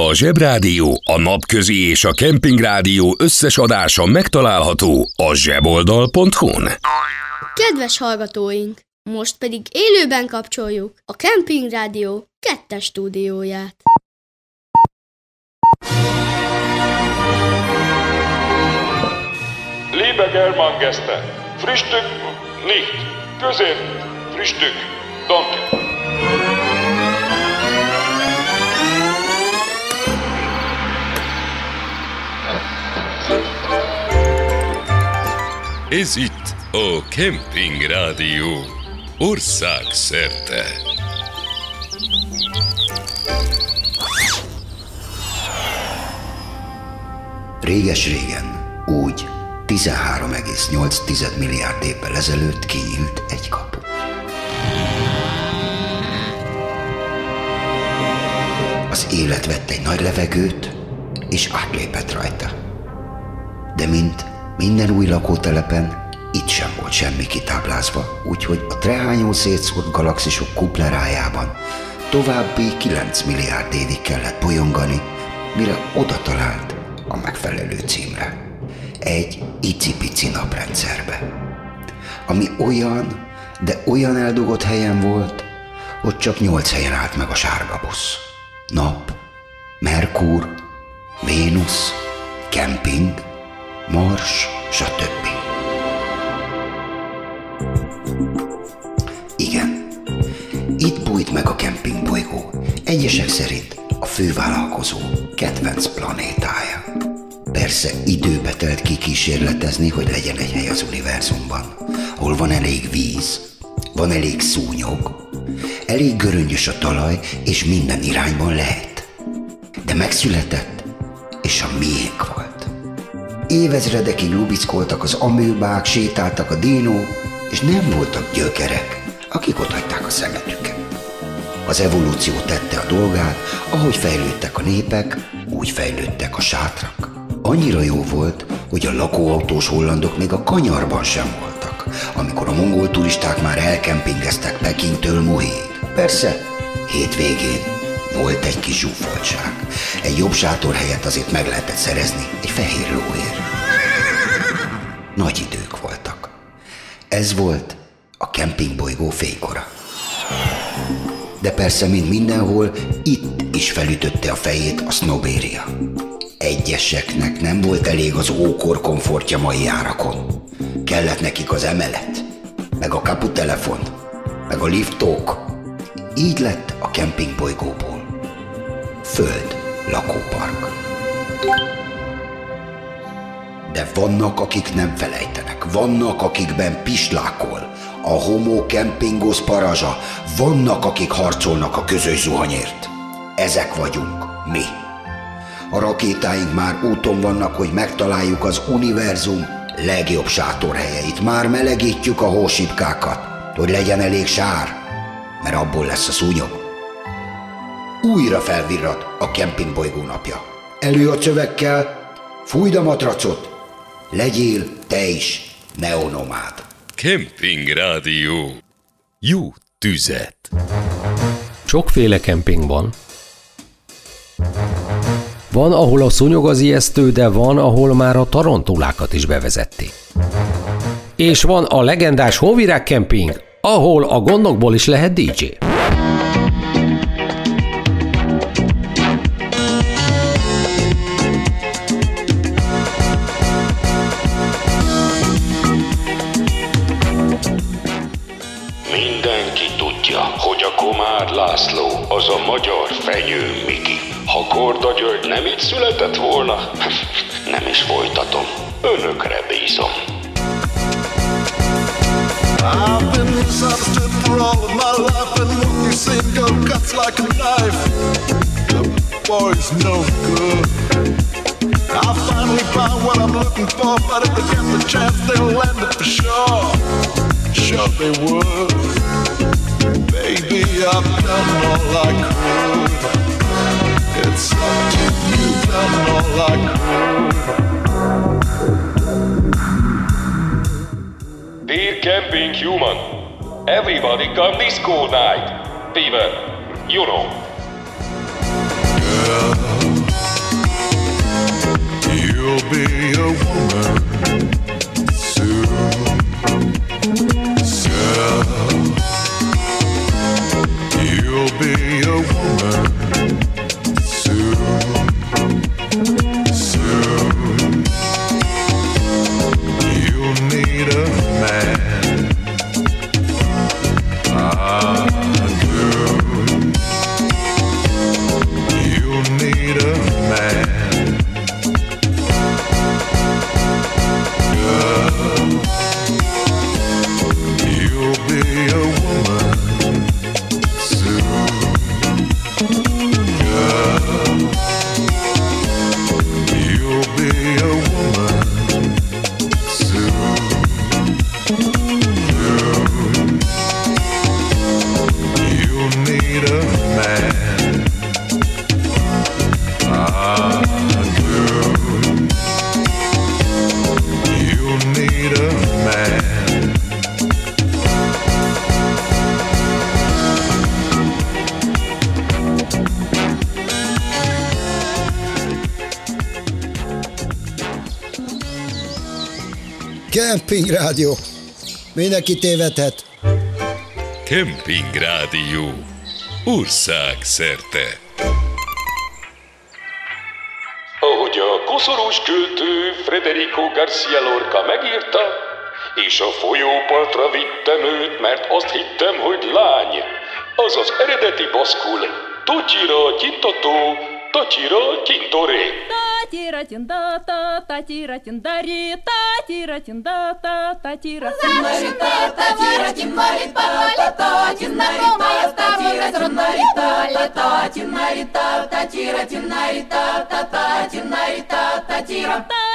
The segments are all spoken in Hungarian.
A Zsebrádió, a Napközi és a Kempingrádió összes adása megtalálható a zseboldal.hu-n. Kedves hallgatóink! Most pedig élőben kapcsoljuk a Kempingrádió kettes stúdióját. Liebe Germangäste, Frühstück nicht, Küssen, Frühstück, danke. Ez itt a Kemping Rádió országszerte. Réges-régen, úgy 13,8 milliárd évvel ezelőtt kinyílt egy kapu. Az élet vett egy nagy levegőt, és átlépett rajta. De mint minden új lakótelepen, itt sem volt semmi kitáblázva, úgyhogy a trehányó szétszórt galaxisok kuplerájában további 9 milliárd évig kellett bolyongani, mire oda talált a megfelelő címre. Egy icipici naprendszerbe. Ami olyan, de olyan eldugott helyen volt, hogy csak nyolc helyen állt meg a sárga busz. Nap, Merkur, Vénusz, kemping, Mars, stb. Igen, itt bújt meg a kempingbolygó, egyesek szerint a fővállalkozó kedvenc planétája. Persze időbe telt kikísérletezni, hogy legyen egy hely az univerzumban, ahol van elég víz, van elég szúnyog, elég göröngyös a talaj, és minden irányban lehet. De megszületett, és a miénk volt. Évezredekig lubickoltak az amőbák, sétáltak a dinók, és nem voltak gyökerek, akik otthagyták a szemetüket. Az evolúció tette a dolgát, ahogy fejlődtek a népek, úgy fejlődtek a sátrak. Annyira jó volt, hogy a lakóautós hollandok még a kanyarban sem voltak, amikor a mongol turisták már elkempingeztek Pekintől Muhig. Persze, hétvégén volt egy kis zsúfoltság. Egy jobb sátor helyett azért meg lehetett szerezni egy fehér lóért. Nagy idők voltak. Ez volt a kempingbolygó fénykora. De persze, mint mindenhol, itt is felütötte a fejét a sznobéria. Egyeseknek nem volt elég az ókor komfortja mai árakon. Kellett nekik az emelet, meg a kaputelefon, meg a liftók. Így lett a kempingbolygóból. Föld lakópark. De vannak, akik nem felejtenek, vannak, akikben pislákol, a homo kempingos parazsa, vannak, akik harcolnak a közös zuhanyért. Ezek vagyunk, mi. A rakétáink már úton vannak, hogy megtaláljuk az univerzum legjobb sátorhelyeit. Már melegítjük a hósipkákat, hogy legyen elég sár, mert abból lesz a szúnyog. Újra felvirrat a kempingbolygó napja. Elő a csövekkel, fújd a matracot, legyél te is neonomád. Kemping Rádió. Jó tüzet. Sokféle kemping van. Van, ahol a szúnyog az ijesztő, de van, ahol már a tarantulákat is bevezették. És van a legendás Hóvirág kemping, ahol a gondokból is lehet DJ. Itt született volna, nem is folytatom. Önökre bízom. Boy's no good. I finally found what I'm looking for, but if they get the chance, they'll land it for sure. Sure they would. Baby, I've done all I could. Dear camping human, everybody come disco night. Fever, you know. Camping Rádió. Mindenki tévedhet. Kemping Rádió. Ország szerte. Ahogy a koszorús költő Federico Garcia Lorca megírta, és a folyópartra vittem őt, mert azt hittem, hogy lány, az az eredeti baszkul, tocsira kintató, tocsira kintoré. тира та та тира тиндари та тира тинда та та тира та та тира та та та та та тира та та та та та тира та та та та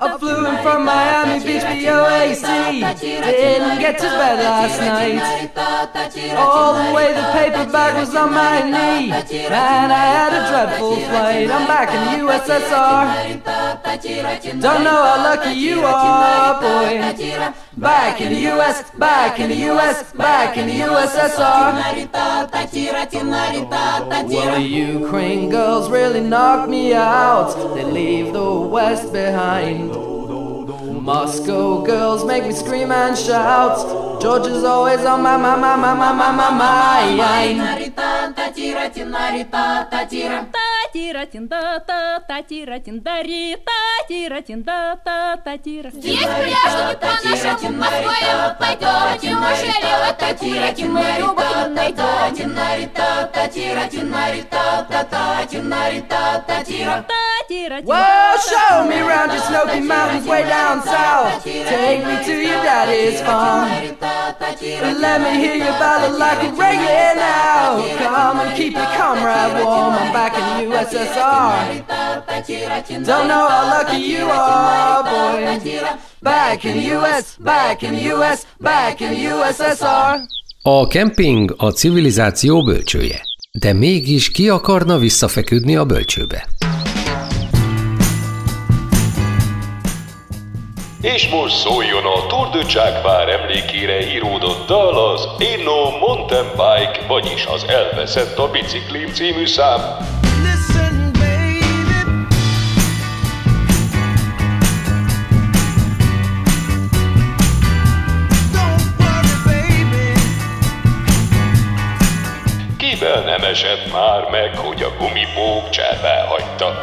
I flew in from Miami Beach, BOAC. Didn't get to bed last night. All the way the paper bag was on my knee. Man, I had a dreadful flight. I'm back in the USSR. Don't know how lucky you are, boy. Back in the US, back in the US, back in the USSR. Well, the Ukraine girls really knock me out. They leave the West behind. Moscow girls make me scream and shout. Georgia's always on my, my, my, my, my, my, my mind. Татира тинарита, татира, татира тинда-та, татира. Здесь пляшут по нашему Москве, пойдем, Машелева, татира, тимарю будем найдем. тинарита, татира тинарита, та татира, Well, show me around your Snowy Mountains way down south. Take me to your daddy's farm. Let me hear your ballad like a reggae now. Come and keep your comrade warm. I'm back in the USSR. Don't know how lucky you are, boy. Back in the US, back in the US, back in the USSR. A kemping a civilizáció bölcsője. De mégis ki akarna visszafeküdni a bölcsőbe? És most szóljon a Tour de Jaguar emlékére íródott dal az Inno Mountain Bike, vagyis az Elveszett a biciklim című szám. Kivel nem esett már meg, hogy a gumibók cserbe hagyta.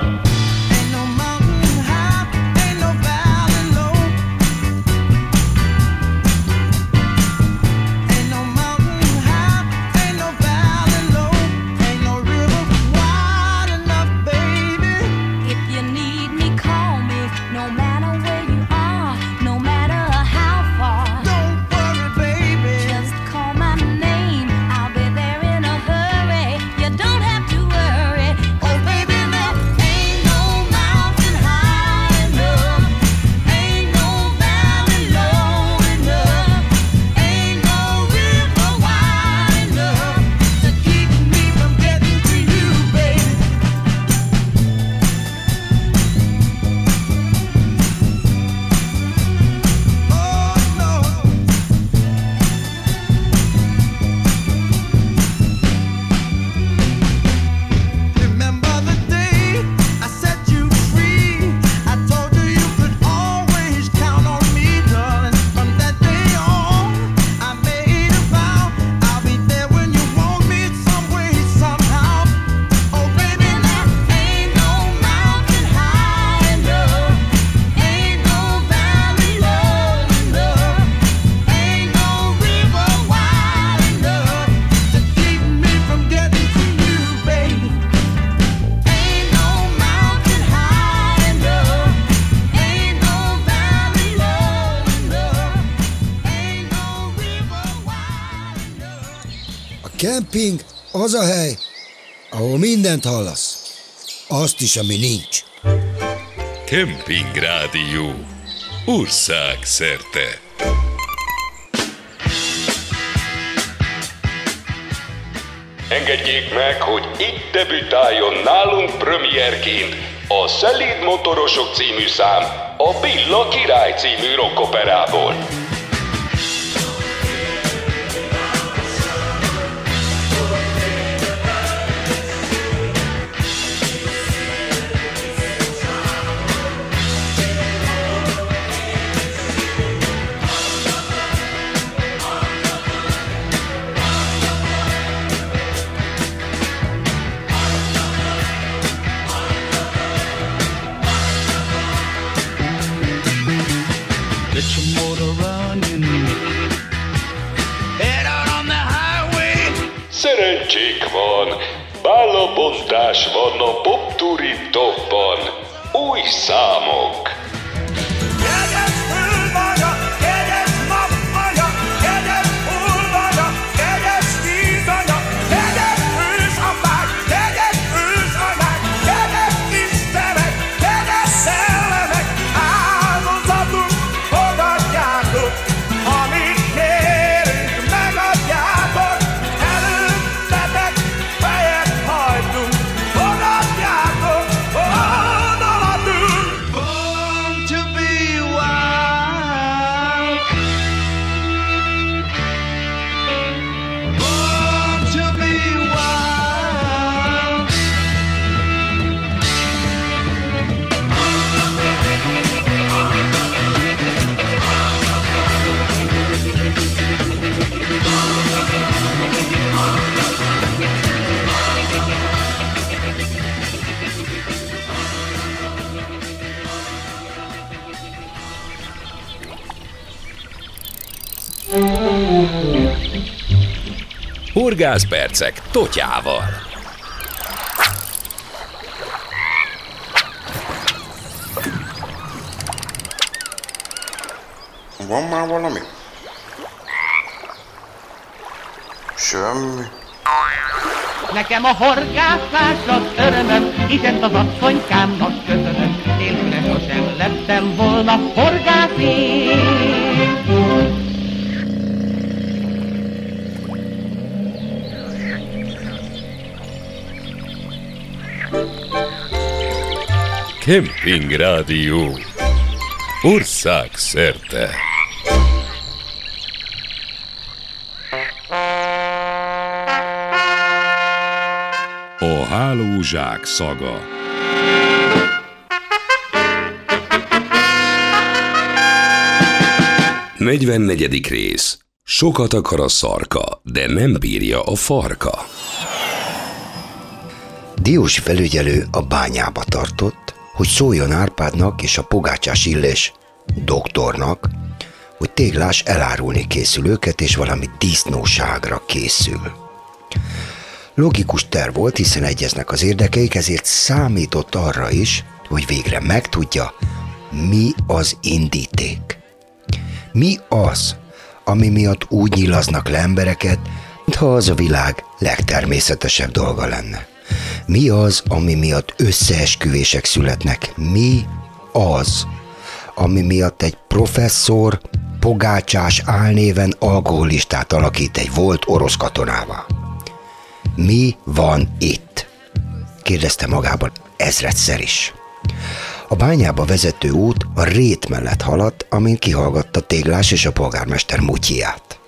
Kemping az a hely, ahol mindent hallasz. Azt is, ami nincs. Kemping Rádió. Ország szerte. Engedjék meg, hogy itt debütáljon nálunk premierként a Szelíd Motorosok című szám a Billa Király című rockoperából. Aș vă popturi două. Hurgászpercek Totyával. Van már valami? Semmi. Nekem a horgászás az örömöm, ezt az asszonykámnak köszönöm. Nélküle sosem lettem volna horgász én. Kemping Rádió. Ország szerte. A hálózsák szaga. Negyvennegyedik rész. Sokat akar a szarka, de nem bírja a farka. Diós felügyelő a bányába tartott, hogy szóljon Árpádnak és a pogácsás illés doktornak, hogy téglás elárulni készül őket, és valami disznóságra készül. Logikus terv volt, hiszen egyeznek az érdekeik, ezért számított arra is, hogy végre megtudja, mi az indíték. Mi az, ami miatt úgy nyilaznak le embereket, mintha az a világ legtermészetesebb dolga lenne. Mi az, ami miatt összeesküvések születnek? Mi az, ami miatt egy professzor pogácsás álnéven alkoholistát alakít egy volt orosz katonával? Mi van itt? kérdezte magában ezredszer is. A bányába vezető út a rét mellett haladt, amin kihallgatta Téglás és a polgármester mutyiát.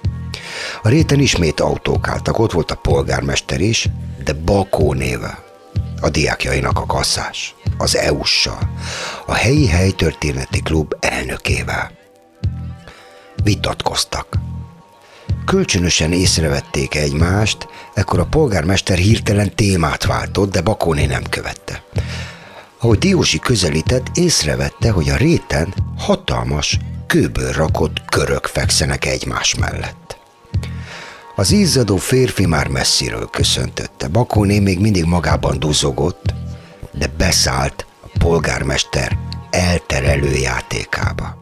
A réten ismét autók álltak, ott volt a polgármester is, de Bakó néve. A diákjainak a kasszás, az EU-ssal, a helyi helytörténeti klub elnökével. Vitatkoztak. Kölcsönösen észrevették egymást, ekkor a polgármester hirtelen témát váltott, de Bakóné nem követte. Ahogy Diósi közelített, észrevette, hogy a réten hatalmas, kőből rakott körök fekszenek egymás mellett. Az izzadó férfi már messziről köszöntötte. Bakóné még mindig magában duzogott, de beszállt a polgármester elterelő játékába.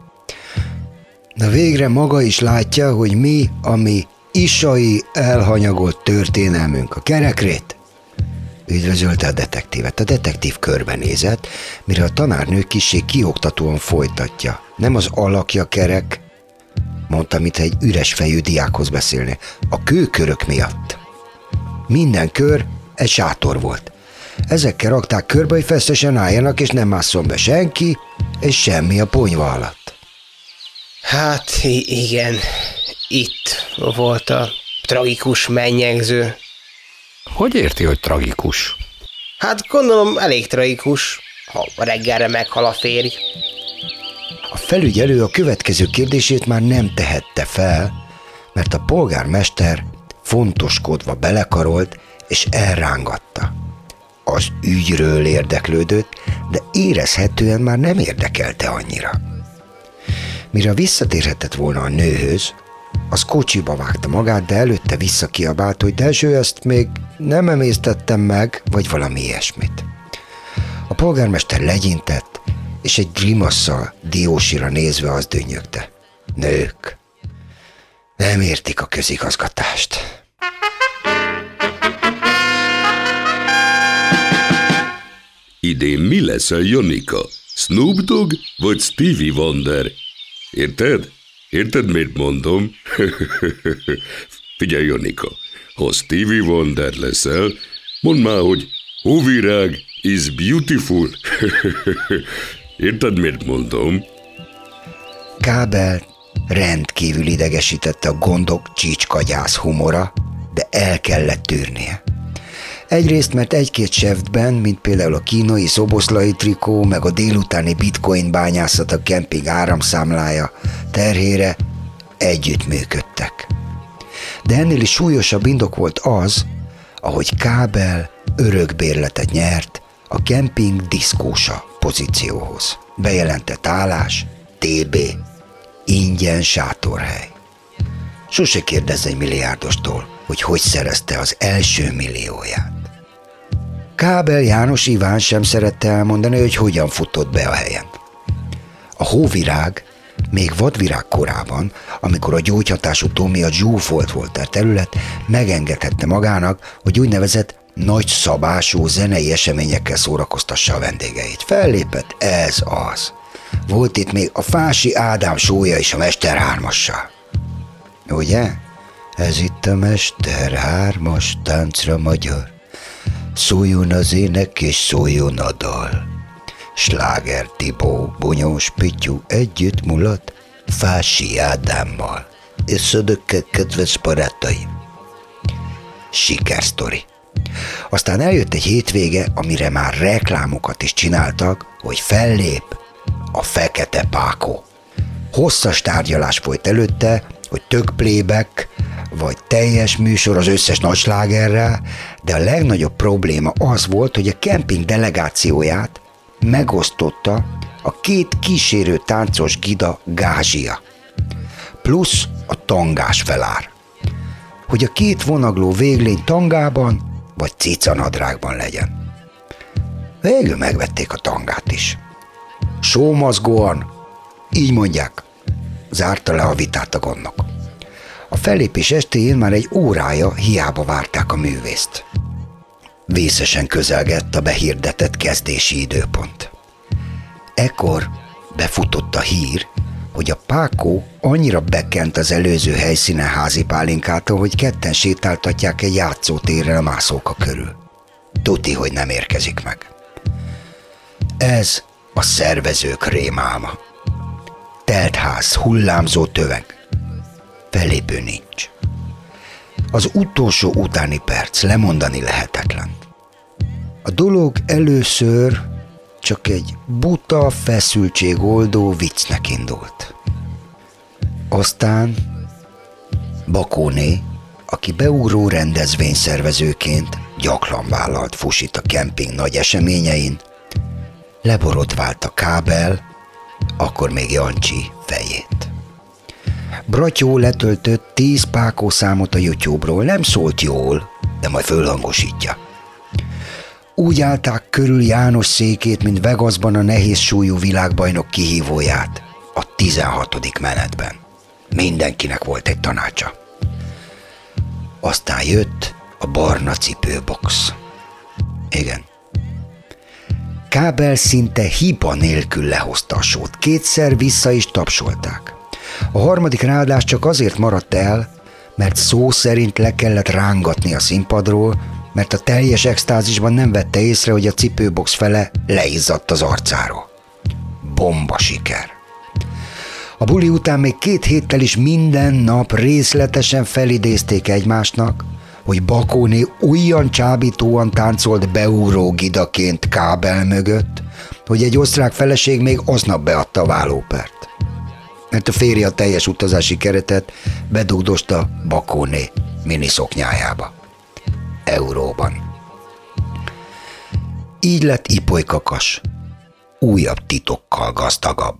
Na végre maga is látja, hogy mi, ami isai elhanyagolt történelmünk a kerekrét. Üdvözölte a detektívet. A detektív körbenézett, mire a tanárnő kissé kioktatóan folytatja. Nem az alakja kerek, mondta, mintha egy üres fejű diákhoz beszélne. A kőkörök miatt. Minden kör egy sátor volt. Ezekkel rakták körbe, hogy feszesen álljanak, és nem másszon be senki, és semmi a ponyva alatt. Hát igen, itt volt a tragikus mennyegző. Hogy érti, hogy tragikus? Hát gondolom elég tragikus, ha reggelre meghal a férj. A felügyelő a következő kérdését már nem tehette fel, mert a polgármester fontoskodva belekarolt és elrángatta. Az ügyről érdeklődött, de érezhetően már nem érdekelte annyira. Mire visszatérhetett volna a nőhöz, az kocsiba vágta magát, de előtte visszakiabált, hogy Dezső, ezt még nem emésztettem meg, vagy valami ilyesmit. A polgármester legyintett, és egy grimasszal Diósira nézve azt dünnyögte. Nők, nem értik a közigazgatást. Idén mi leszel, Janika? Snoop Dogg vagy Stevie Wonder? Érted? Érted, miért mondom? Figyelj, Janika, ha Stevie Wonder leszel, mondd már, hogy hóvirág is beautiful. Érted, miért mondom? Kábel rendkívül idegesítette a gondok csícskagyász humora, de el kellett tűrnie. Egyrészt, mert egy-két seftben, mint például a kínai szoboszlai trikó, meg a délutáni bitcoin bányászat a kemping áramszámlája terhére együttműködtek. De ennél is súlyosabb indok volt az, ahogy Kábel örökbérletet nyert a kemping diszkósa pozícióhoz. Bejelentett állás, TB, ingyen sátorhely. Sose kérdezz egy milliárdostól, hogy hogy szerezte az első millióját. Kábel János Iván sem szerette elmondani, hogy hogyan futott be a helyen. A hóvirág még vadvirág korában, amikor a gyógyhatású Tomi a zsúfolt volt a terület, megengedhette magának, hogy úgynevezett nagy szabású zenei eseményekkel szórakoztassa a vendégeit. Fellépett ez az. Volt itt még a Fási Ádám sója is a Mester hármassal. Ugye? Ez itt a Mester hármas táncra magyar. Szóljon az ének és szóljon a dal. Sláger Tibó, Bonyós Pityu együtt mulat Fási Ádámmal. Összödökkel, kedves barátaim! Sikersztori. Aztán eljött egy hétvége, amire már reklámokat is csináltak, hogy fellép a Fekete Pákó. Hosszas tárgyalás folyt előtte, hogy tök playback, vagy teljes műsor az összes nagyslágerrel, de a legnagyobb probléma az volt, hogy a kemping delegációját megosztotta a két kísérő táncos gida gázsia, plusz a tangás felár. Hogy a két vonagló véglény tangában vagy cicanadrágban legyen. Végül megvették a tangát is. Sómazgóan, így mondják, zárta le a vitát a gondnok. A fellépés estéjén már egy órája hiába várták a művészt. Vészesen közelgett a behirdetett kezdési időpont. Ekkor befutott a hír, hogy a Pákó annyira bekent az előző helyszínen házi pálinkától, hogy ketten sétáltatják egy játszótérre a mászóka körül. Tuti, hogy nem érkezik meg. Ez a szervezők. Telt ház, hullámzó töveg. Felépő nincs. Az utolsó utáni perc lemondani lehetetlen. A dolog először csak egy buta feszültségoldó viccnek indult. Aztán Bakóné, aki beugró rendezvényszervezőként gyakran vállalt fusit a kemping nagy eseményein, leborotvált a kábel, akkor még Jancsi fejét. Bratyó letöltött tíz pákó számot a YouTube-ról, nem szólt jól, de majd fölhangosítja. Úgy állták körül János székét, mint Vegasban a nehéz súlyú világbajnok kihívóját, a 16. menetben. Mindenkinek volt egy tanácsa. Aztán jött a barna cipőbox. Igen. Kábel szinte hiba nélkül lehozta a sót. Kétszer vissza is tapsolták. A harmadik ráadás csak azért maradt el, mert szó szerint le kellett rángatni a színpadról, mert a teljes extázisban nem vette észre, hogy a cipőbox fele leizzadt az arcáról. Bomba siker. A buli után még két héttel is minden nap részletesen felidézték egymásnak, hogy Bakóné olyan csábítóan táncolt beúró gidaként kábel mögött, hogy egy osztrák feleség még aznap beadta a vállópert. Mert a férje a teljes utazási keretet bedugdosta Bakóné miniszoknyájába. Euróban. Így lett Ipoly kakas, újabb titokkal gazdagabb.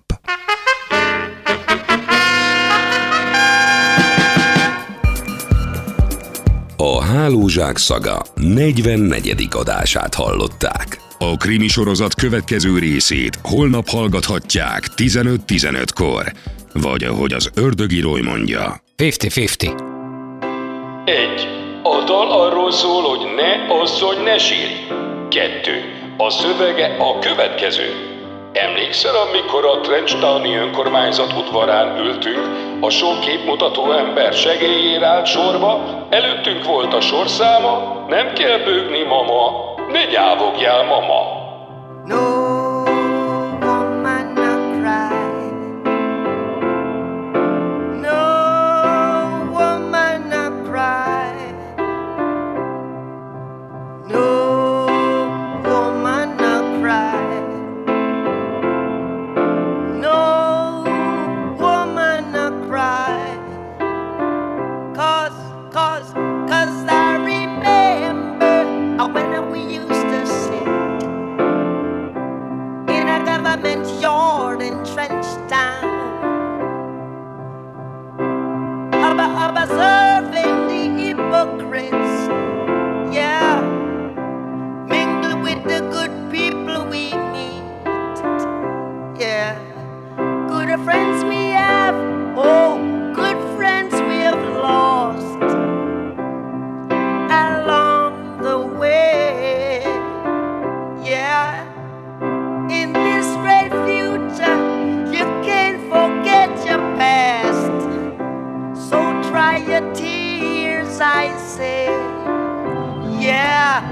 A Hálózsák szaga 44. adását hallották. A krimi sorozat következő részét holnap hallgathatják 15-15-kor. Vagy ahogy az ördögírói mondja. 50-50. Egy. A dal arról szól, hogy ne asszony, ne sírj. Kettő. A szövege a következő. Emlékszel, amikor a Trencstani önkormányzat udvarán ültünk, a sok képmutató ember segélyére állt sorba, előttünk volt a sorszáma, nem kell bőgni, mama, ne nyávogjál, mama. No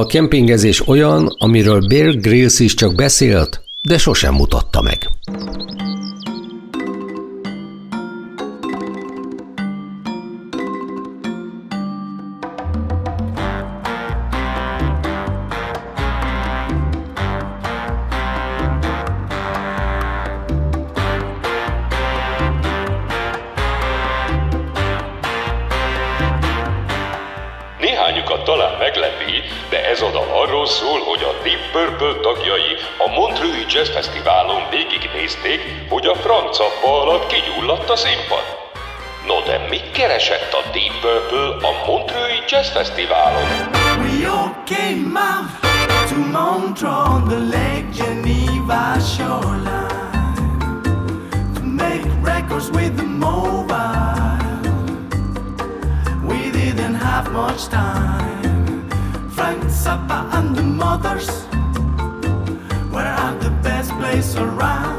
A kempingezés olyan, amiről Bear Grylls is csak beszélt, de sosem mutatta meg. Have much time. Frank Zappa and the mothers were at the best place around.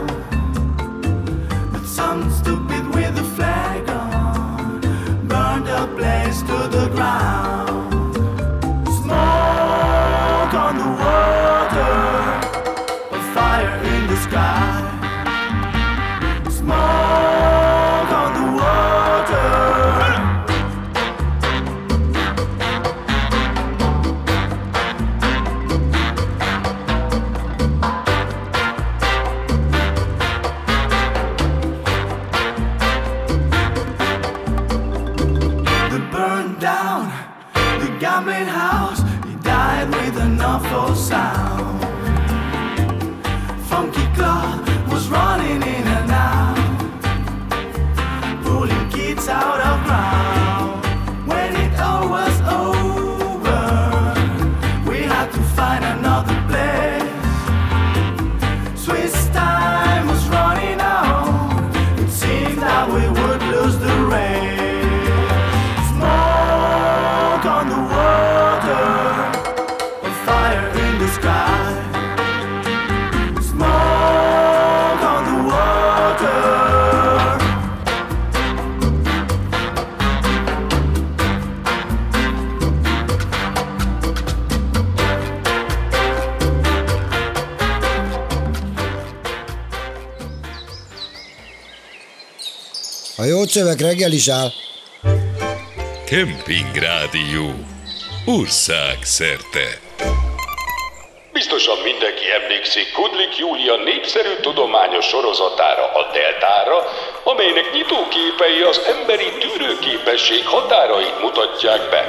Szöveg reggel is áll. Kemping Rádió. Ország szerte. Biztosan mindenki emlékszik Kudlik Júlia népszerű tudományos sorozatára, a Deltára, amelynek nyitóképei az emberi tűrőképesség határait mutatják be.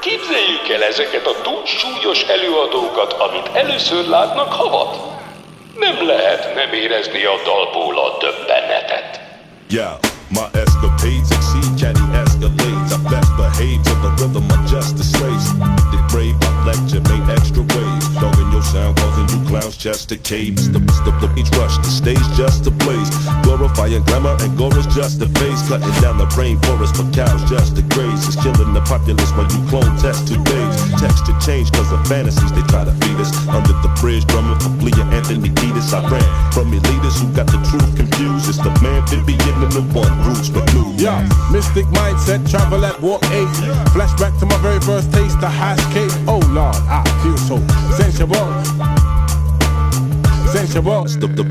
Képzeljük el ezeket a túl súlyos előadókat, amit először látnak havat. Nem lehet nem érezni a dalból a döbbenetet. Yeah, my escapades exceed catty escalades. I best behave to the rhythm of justice slaves. The brave, I lecture, make extra sound, causing you clowns just to caves. The the the beach rush, the stage just to blaze. Glorifying glamour and gore is just a face. Cutting down the rainforest for cows just to graze. It's killing the populace when you clone test two days. Texture change cause of fantasies they try to feed us. Under the bridge, drumming for Flea Anthony Kiedis. I ran from elitists who got the truth confused. It's the man Vivian and the one roots for blues. Yeah, mystic mindset, travel at warp 8. Flashback to my very first taste, the hash cake. Oh Lord, I feel so sensual. Sensual. The, the,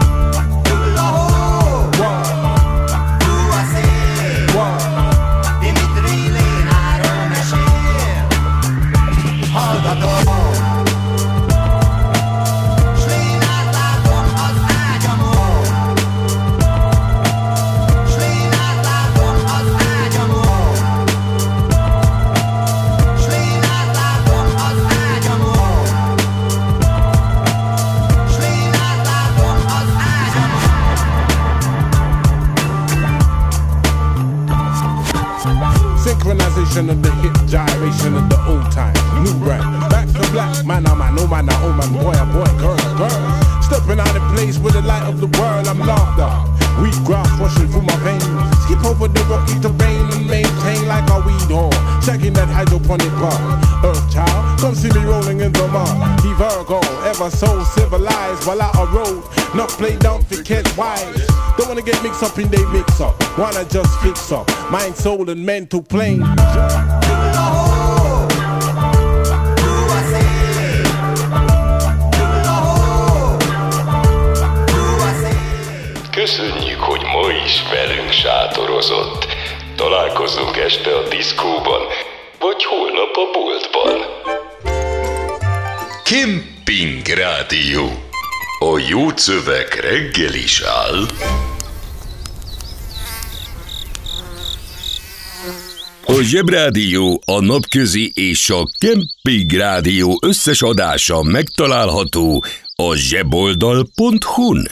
gyration of the old time. New brand, back to black. Man, oh man, oh man, oh man, boy, oh boy, girl, girl. Stepping out of place with the light of the world, I'm locked up. Wheat grass rushing through my veins. Skip over the rocky terrain and maintain like a weed horn. Checking that hydroponic bar. Earth child, come see me rolling in the mud. He Virgo, ever so civilized while out a road. Not play down for cat wise. Don't wanna get mixed up in they mix up. Wanna just fix up. Mind, soul, and mental plane. Köszönjük, hogy ma is velünk sátorozott. Találkozunk este a diszkóban, vagy holnap a boltban. Kemping Rádió. A jó szöveg reggel is áll. A Zsebrádió, a Napközi és a Kemping Rádió összes adása megtalálható a zseboldal.hu-n.